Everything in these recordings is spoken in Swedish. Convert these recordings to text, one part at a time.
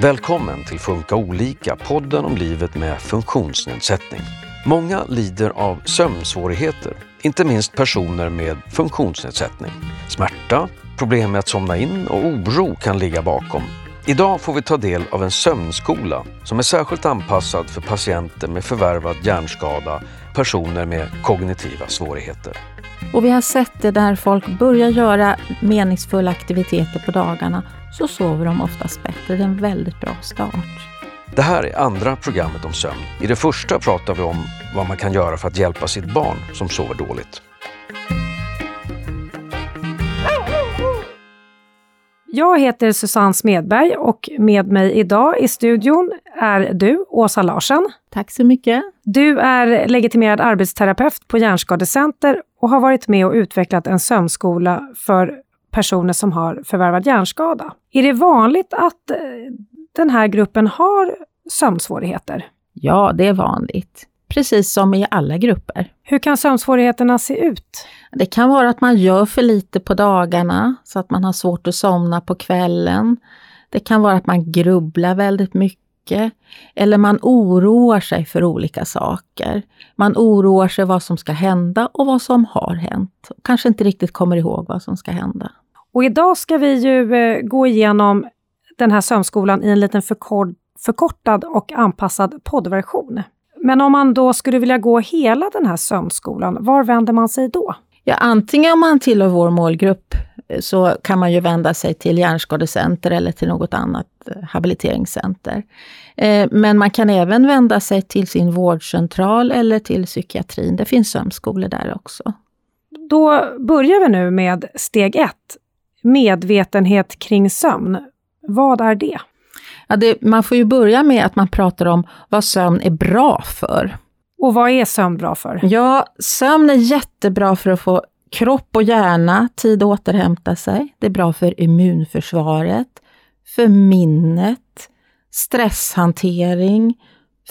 Välkommen till Funka olika, podden om livet med funktionsnedsättning. Många lider av sömnsvårigheter, inte minst personer med funktionsnedsättning. Smärta, problem med att somna in och oro kan ligga bakom. Idag får vi ta del av en sömnskola som är särskilt anpassad för patienter med förvärvad hjärnskada, personer med kognitiva svårigheter. Och vi har sett det där folk börjar göra meningsfulla aktiviteter på dagarna så sover de oftast bättre. Det är en väldigt bra start. Det här är andra programmet om sömn. I det första pratar vi om vad man kan göra för att hjälpa sitt barn som sover dåligt. Jag heter Susanne Smedberg och med mig idag i studion är du, Åsa Larsen. Tack så mycket. Du är legitimerad arbetsterapeut på Hjärnskadecenter och har varit med och utvecklat en sömnskola för personer som har förvärvad hjärnskada. Är det vanligt att eh, den här gruppen har sömnsvårigheter? Ja, det är vanligt. Precis som i alla grupper. Hur kan sömnsvårigheterna se ut? Det kan vara att man gör för lite på dagarna, så att man har svårt att somna på kvällen. Det kan vara att man grubblar väldigt mycket. Eller man oroar sig för olika saker. Man oroar sig vad som ska hända och vad som har hänt. Kanske inte riktigt kommer ihåg vad som ska hända. Och idag ska vi ju eh, gå igenom den här sömnskolan i en liten förkort, förkortad och anpassad poddversion. Men om man då skulle vilja gå hela den här sömnskolan, var vänder man sig då? Ja, antingen om man tillhör vår målgrupp eh, så kan man ju vända sig till Hjärnskadecenter eller till något annat eh, habiliteringscenter. Men man kan även vända sig till sin vårdcentral eller till psykiatrin. Det finns sömnskolor där också. Då börjar vi nu med steg ett, medvetenhet kring sömn. Vad är det? Ja, det, man får ju börja med att man pratar om vad sömn är bra för. Och vad är sömn bra för? Ja, sömn är jättebra för att få kropp och hjärna tid att återhämta sig. Det är bra för immunförsvaret, för minnet, stresshantering,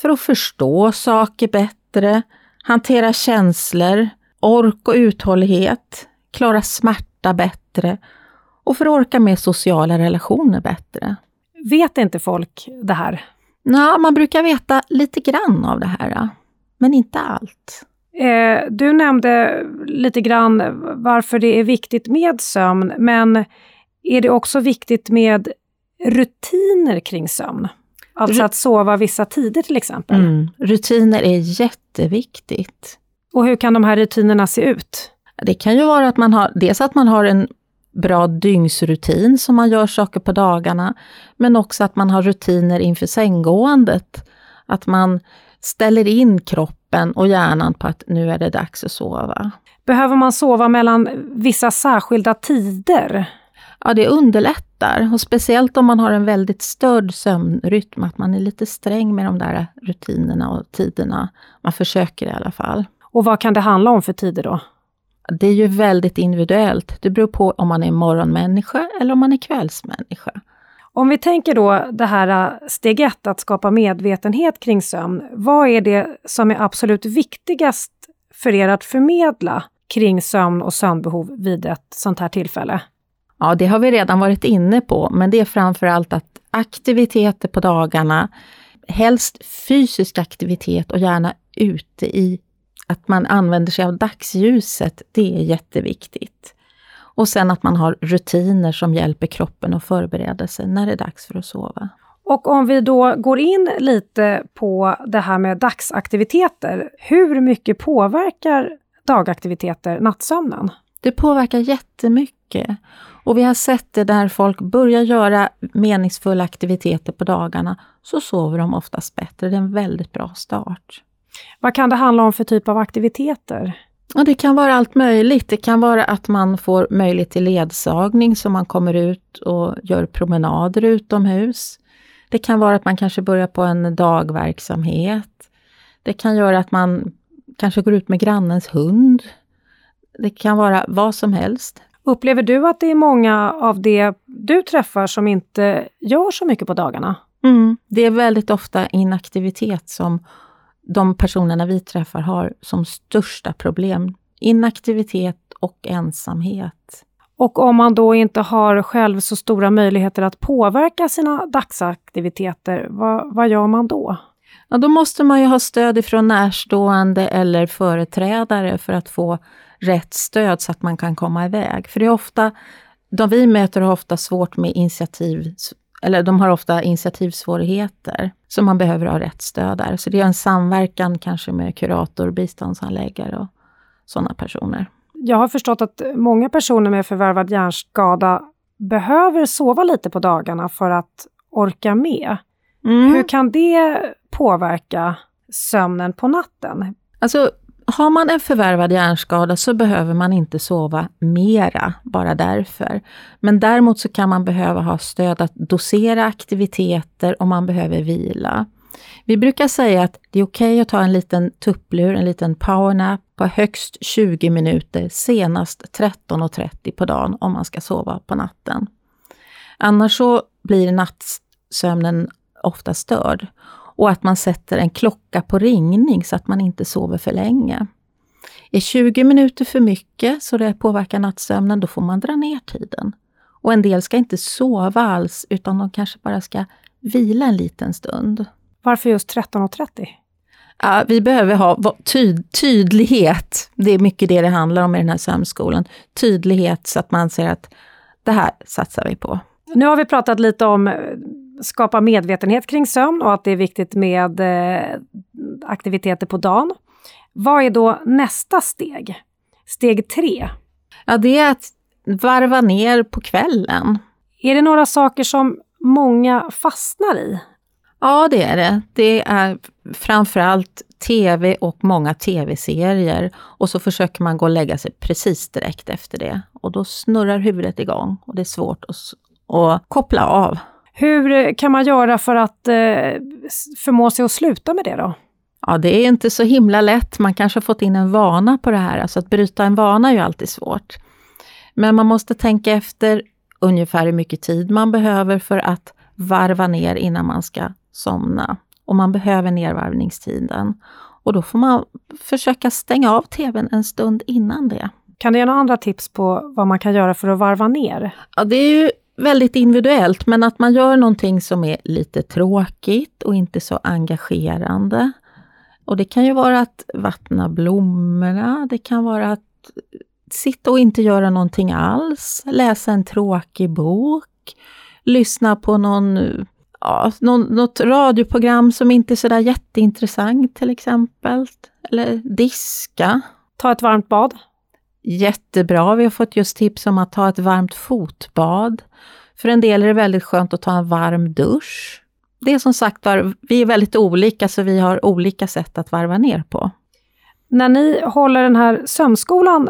för att förstå saker bättre, hantera känslor, ork och uthållighet, klara smärta bättre och för att orka med sociala relationer bättre. Vet inte folk det här? Nej, man brukar veta lite grann av det här, men inte allt. Eh, du nämnde lite grann varför det är viktigt med sömn, men är det också viktigt med rutiner kring sömn? Alltså att sova vissa tider till exempel? Mm. Rutiner är jätteviktigt. Och hur kan de här rutinerna se ut? Det kan ju vara att man har, dels att man har en bra dygnsrutin som man gör saker på dagarna, men också att man har rutiner inför sänggåendet. Att man ställer in kroppen och hjärnan på att nu är det dags att sova. Behöver man sova mellan vissa särskilda tider? Ja, det underlättar. Och speciellt om man har en väldigt störd sömnrytm, att man är lite sträng med de där rutinerna och tiderna. Man försöker i alla fall. Och vad kan det handla om för tider då? Det är ju väldigt individuellt. Det beror på om man är morgonmänniska eller om man är kvällsmänniska. Om vi tänker då det här äh, steg ett, att skapa medvetenhet kring sömn. Vad är det som är absolut viktigast för er att förmedla kring sömn och sömnbehov vid ett sånt här tillfälle? Ja, det har vi redan varit inne på, men det är framför allt att aktiviteter på dagarna, helst fysisk aktivitet och gärna ute i att man använder sig av dagsljuset, det är jätteviktigt. Och sen att man har rutiner som hjälper kroppen att förbereda sig när det är dags för att sova. Och om vi då går in lite på det här med dagsaktiviteter. Hur mycket påverkar dagaktiviteter nattsömnen? Det påverkar jättemycket. Och vi har sett det där folk börjar göra meningsfulla aktiviteter på dagarna, så sover de oftast bättre. Det är en väldigt bra start. Vad kan det handla om för typ av aktiviteter? Ja, det kan vara allt möjligt. Det kan vara att man får möjlighet till ledsagning så man kommer ut och gör promenader utomhus. Det kan vara att man kanske börjar på en dagverksamhet. Det kan göra att man kanske går ut med grannens hund. Det kan vara vad som helst. Upplever du att det är många av det du träffar som inte gör så mycket på dagarna? Mm, det är väldigt ofta inaktivitet som de personerna vi träffar har som största problem. Inaktivitet och ensamhet. Och om man då inte har själv så stora möjligheter att påverka sina dagsaktiviteter, vad, vad gör man då? Ja, då måste man ju ha stöd ifrån närstående eller företrädare för att få rätt stöd så att man kan komma iväg. För det är ofta, de vi möter har ofta svårt med initiativ, eller de har ofta initiativsvårigheter, så man behöver ha rätt stöd där. Så det är en samverkan kanske med kurator, biståndsanläggare och sådana personer. Jag har förstått att många personer med förvärvad hjärnskada behöver sova lite på dagarna för att orka med. Mm. Hur kan det påverka sömnen på natten? Alltså, har man en förvärvad hjärnskada så behöver man inte sova mera, bara därför. Men däremot så kan man behöva ha stöd att dosera aktiviteter och man behöver vila. Vi brukar säga att det är okej okay att ta en liten tupplur, en liten powernap på högst 20 minuter, senast 13.30 på dagen om man ska sova på natten. Annars så blir nattsömnen ofta störd och att man sätter en klocka på ringning så att man inte sover för länge. Är 20 minuter för mycket så det påverkar nattsömnen, då får man dra ner tiden. Och en del ska inte sova alls, utan de kanske bara ska vila en liten stund. Varför just 13.30? Ja, vi behöver ha tyd tydlighet. Det är mycket det det handlar om i den här sömnskolan. Tydlighet så att man ser att det här satsar vi på. Nu har vi pratat lite om skapa medvetenhet kring sömn och att det är viktigt med eh, aktiviteter på dagen. Vad är då nästa steg? Steg tre? Ja, det är att varva ner på kvällen. Är det några saker som många fastnar i? Ja, det är det. Det är framförallt tv och många tv-serier. Och så försöker man gå och lägga sig precis direkt efter det. Och då snurrar huvudet igång och det är svårt att, att koppla av. Hur kan man göra för att eh, förmå sig att sluta med det då? Ja, det är inte så himla lätt. Man kanske har fått in en vana på det här. Alltså att bryta en vana är ju alltid svårt. Men man måste tänka efter ungefär hur mycket tid man behöver för att varva ner innan man ska somna. Och man behöver nedvarvningstiden. Och då får man försöka stänga av TVn en stund innan det. Kan du ge några andra tips på vad man kan göra för att varva ner? Ja, det är ju väldigt individuellt, men att man gör någonting som är lite tråkigt och inte så engagerande. Och det kan ju vara att vattna blommorna, det kan vara att sitta och inte göra någonting alls, läsa en tråkig bok, lyssna på någon, ja, någon, något radioprogram som inte är sådär jätteintressant till exempel. Eller diska. Ta ett varmt bad. Jättebra. Vi har fått just tips om att ta ett varmt fotbad. För en del är det väldigt skönt att ta en varm dusch. Det är som sagt var, vi är väldigt olika så vi har olika sätt att varva ner på. När ni håller den här sömnskolan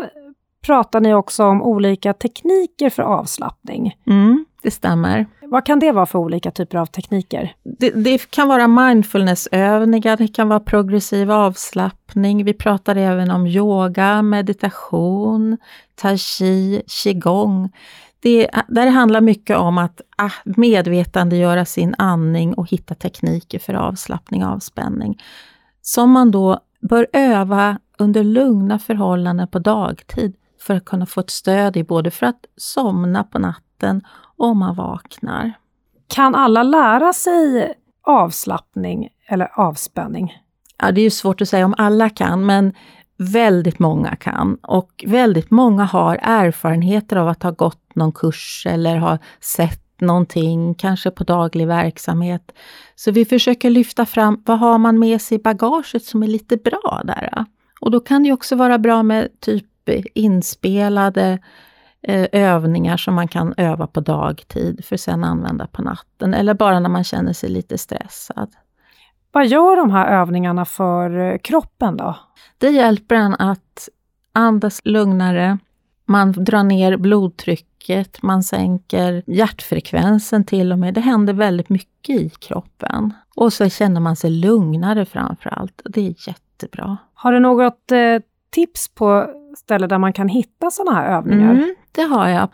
pratar ni också om olika tekniker för avslappning. Mm, det stämmer. Vad kan det vara för olika typer av tekniker? Det, det, kan vara mindfulnessövningar, det kan vara progressiv avslappning. Vi pratar även om yoga, meditation, tai chi, qigong. Det, där handlar mycket om att ah, medvetandegöra sin andning och hitta tekniker för avslappning och avspänning. Som man då bör öva under lugna förhållanden på dagtid för att kunna få ett stöd i både för att somna på natten och om man vaknar. Kan alla lära sig avslappning eller avspänning? Ja, det är ju svårt att säga om alla kan, men väldigt många kan. Och väldigt många har erfarenheter av att ha gått någon kurs eller ha sett någonting, kanske på daglig verksamhet. Så vi försöker lyfta fram, vad har man med sig i bagaget som är lite bra där? Och då kan det också vara bra med typ inspelade eh, övningar som man kan öva på dagtid för sen använda på natten, eller bara när man känner sig lite stressad. Vad gör de här övningarna för eh, kroppen då? Det hjälper en att andas lugnare, man drar ner blodtrycket, man sänker hjärtfrekvensen till och med. Det händer väldigt mycket i kroppen. Och så känner man sig lugnare framför allt. Det är jättebra. Har du något eh, tips på ställe där man kan hitta sådana här övningar? Mm, det har jag.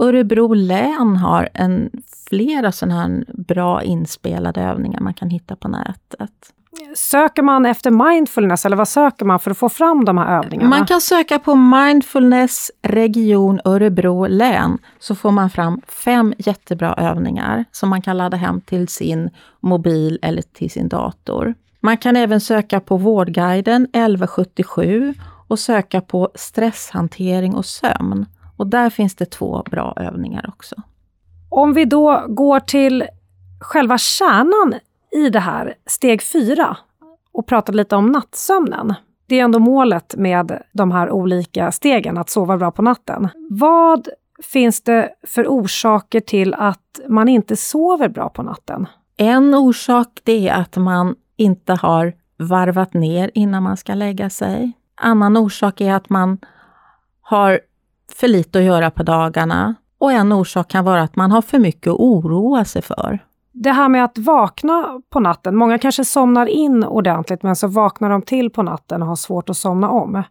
Örebro län har en, flera sådana här bra inspelade övningar man kan hitta på nätet. Söker man efter mindfulness eller vad söker man för att få fram de här övningarna? Man kan söka på mindfulness region Örebro län så får man fram fem jättebra övningar som man kan ladda hem till sin mobil eller till sin dator. Man kan även söka på Vårdguiden 1177 och söka på stresshantering och sömn. Och där finns det två bra övningar också. Om vi då går till själva kärnan i det här, steg fyra, och pratar lite om nattsömnen. Det är ändå målet med de här olika stegen, att sova bra på natten. Vad finns det för orsaker till att man inte sover bra på natten? En orsak det är att man inte har varvat ner innan man ska lägga sig. Annan orsak är att man har för lite att göra på dagarna. Och en orsak kan vara att man har för mycket att oroa sig för. Det här med att vakna på natten, många kanske somnar in ordentligt men så vaknar de till på natten och har svårt att somna om.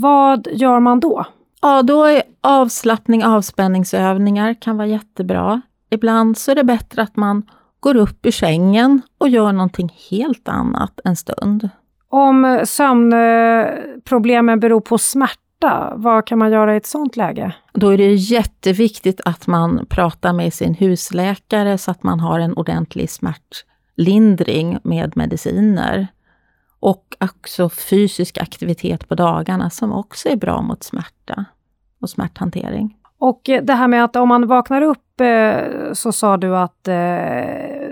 Vad gör man då? Ja, då är avslappning, avspänningsövningar kan vara jättebra. Ibland så är det bättre att man går upp ur sängen och gör någonting helt annat en stund. Om sömnproblemen beror på smärta, vad kan man göra i ett sådant läge? Då är det jätteviktigt att man pratar med sin husläkare så att man har en ordentlig smärtlindring med mediciner. Och också fysisk aktivitet på dagarna som också är bra mot smärta och smärthantering. Och det här med att om man vaknar upp eh, så sa du att eh,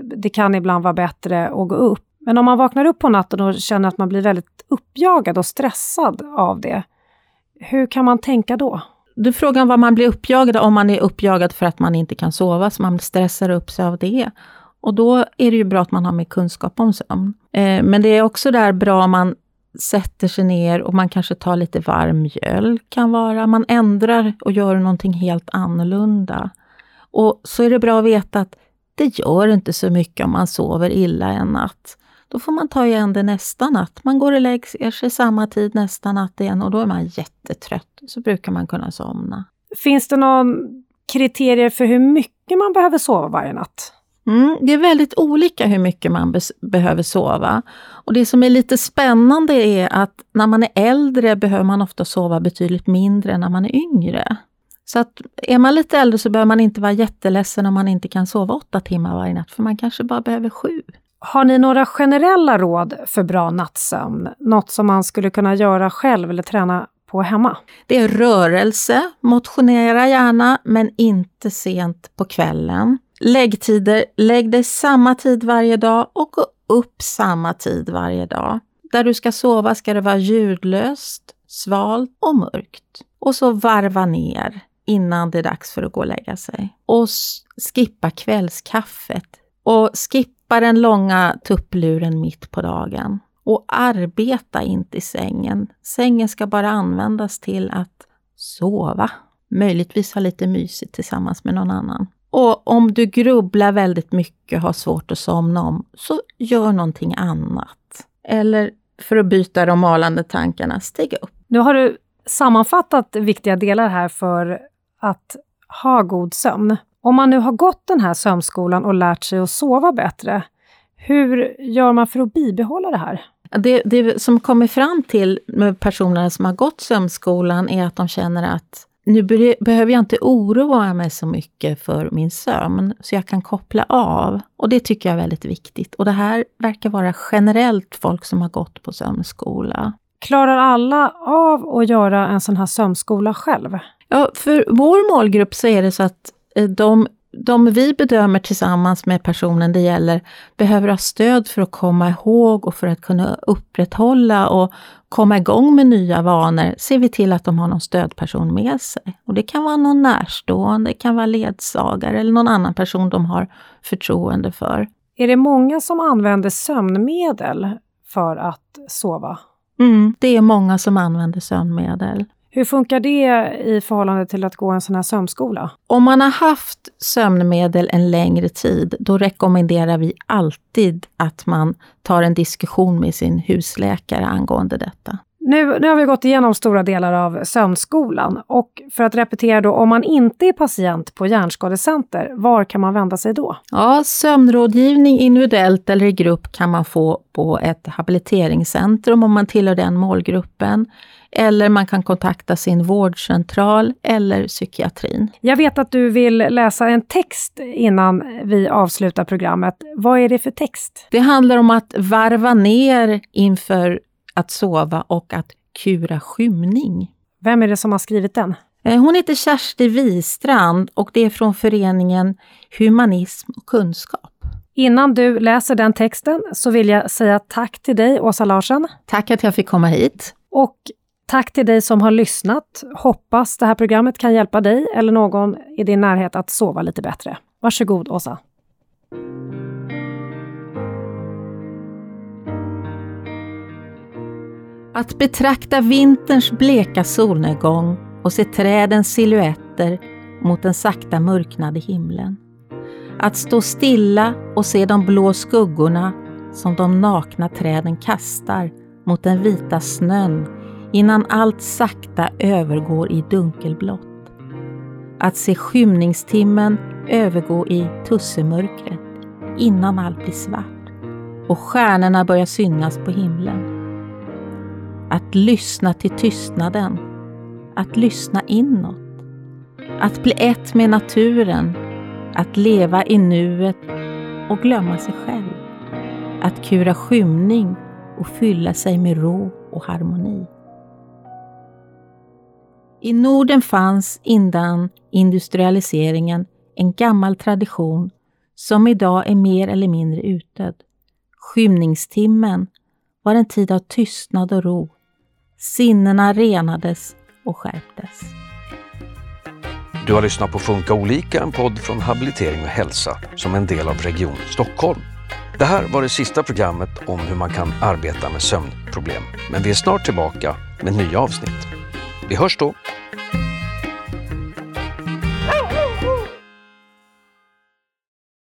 det kan ibland vara bättre att gå upp. Men om man vaknar upp på natten och känner att man blir väldigt uppjagad och stressad av det, hur kan man tänka då? Du frågar vad man blir uppjagad om man är uppjagad för att man inte kan sova, så man stressar upp sig av det. Och då är det ju bra att man har mer kunskap om sömn. Eh, men det är också där bra om man sätter sig ner och man kanske tar lite varm mjölk, kan vara. Man ändrar och gör någonting helt annorlunda. Och så är det bra att veta att det gör inte så mycket om man sover illa en natt. Då får man ta igen det nästa natt. Man går och lägger sig samma tid nästa natt igen och då är man jättetrött. Så brukar man kunna somna. Finns det någon kriterier för hur mycket man behöver sova varje natt? Mm, det är väldigt olika hur mycket man behöver sova. Och Det som är lite spännande är att när man är äldre behöver man ofta sova betydligt mindre än när man är yngre. Så att är man lite äldre så behöver man inte vara jätteledsen om man inte kan sova åtta timmar varje natt, för man kanske bara behöver sju. Har ni några generella råd för bra nattsömn? Något som man skulle kunna göra själv eller träna på hemma? Det är rörelse, motionera gärna, men inte sent på kvällen. Läggtider, lägg dig samma tid varje dag och gå upp samma tid varje dag. Där du ska sova ska det vara ljudlöst, svalt och mörkt. Och så varva ner innan det är dags för att gå och lägga sig. Och skippa kvällskaffet. Och skippa den långa tuppluren mitt på dagen. Och arbeta inte i sängen. Sängen ska bara användas till att sova. Möjligtvis ha lite mysigt tillsammans med någon annan. Och om du grubblar väldigt mycket och har svårt att somna om, så gör någonting annat. Eller för att byta de malande tankarna, stig upp. Nu har du sammanfattat viktiga delar här för att ha god sömn. Om man nu har gått den här sömnskolan och lärt sig att sova bättre, hur gör man för att bibehålla det här? Det, det som kommer fram till med personerna som har gått sömnskolan är att de känner att nu behöver jag inte oroa mig så mycket för min sömn, så jag kan koppla av. Och det tycker jag är väldigt viktigt. Och det här verkar vara generellt folk som har gått på sömnskola. Klarar alla av att göra en sån här sömnskola själv? Ja, för vår målgrupp så är det så att de de vi bedömer tillsammans med personen det gäller behöver ha stöd för att komma ihåg och för att kunna upprätthålla och komma igång med nya vanor, ser vi till att de har någon stödperson med sig. Och Det kan vara någon närstående, det kan vara ledsagare eller någon annan person de har förtroende för. Är det många som använder sömnmedel för att sova? Mm, det är många som använder sömnmedel. Hur funkar det i förhållande till att gå en sån här sömnskola? Om man har haft sömnmedel en längre tid, då rekommenderar vi alltid att man tar en diskussion med sin husläkare angående detta. Nu, nu har vi gått igenom stora delar av sömnskolan och för att repetera då, om man inte är patient på Hjärnskadecenter, var kan man vända sig då? Ja, sömnrådgivning individuellt eller i grupp kan man få på ett habiliteringscentrum om man tillhör den målgruppen. Eller man kan kontakta sin vårdcentral eller psykiatrin. Jag vet att du vill läsa en text innan vi avslutar programmet. Vad är det för text? Det handlar om att varva ner inför att sova och att kura skymning. Vem är det som har skrivit den? Eh, hon heter Kersti Wistrand och det är från föreningen Humanism och kunskap. Innan du läser den texten så vill jag säga tack till dig, Åsa Larsson. Tack att jag fick komma hit. Och tack till dig som har lyssnat. Hoppas det här programmet kan hjälpa dig eller någon i din närhet att sova lite bättre. Varsågod, Åsa. Att betrakta vinterns bleka solnedgång och se trädens silhuetter mot den sakta mörknade himlen. Att stå stilla och se de blå skuggorna som de nakna träden kastar mot den vita snön innan allt sakta övergår i dunkelblått. Att se skymningstimmen övergå i tussemörkret innan allt blir svart och stjärnorna börjar synas på himlen. Att lyssna till tystnaden. Att lyssna inåt. Att bli ett med naturen. Att leva i nuet och glömma sig själv. Att kura skymning och fylla sig med ro och harmoni. I Norden fanns innan industrialiseringen en gammal tradition som idag är mer eller mindre utdöd. Skymningstimmen var en tid av tystnad och ro Sinnena renades och skärptes. Du har lyssnat på Funka olika, en podd från Habilitering och hälsa som en del av Region Stockholm. Det här var det sista programmet om hur man kan arbeta med sömnproblem. Men vi är snart tillbaka med nya avsnitt. Vi hörs då!